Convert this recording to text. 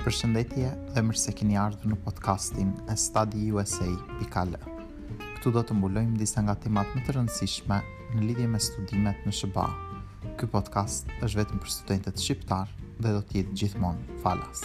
Përshëndetje dhe mirë se keni ardhur në podcastin e studyusa.al. Këtu do të mbulojmë disa nga temat më të rëndësishme në lidhje me studimet në SHBA. Ky podcast është vetëm për studentët shqiptar dhe do të jetë gjithmonë falas.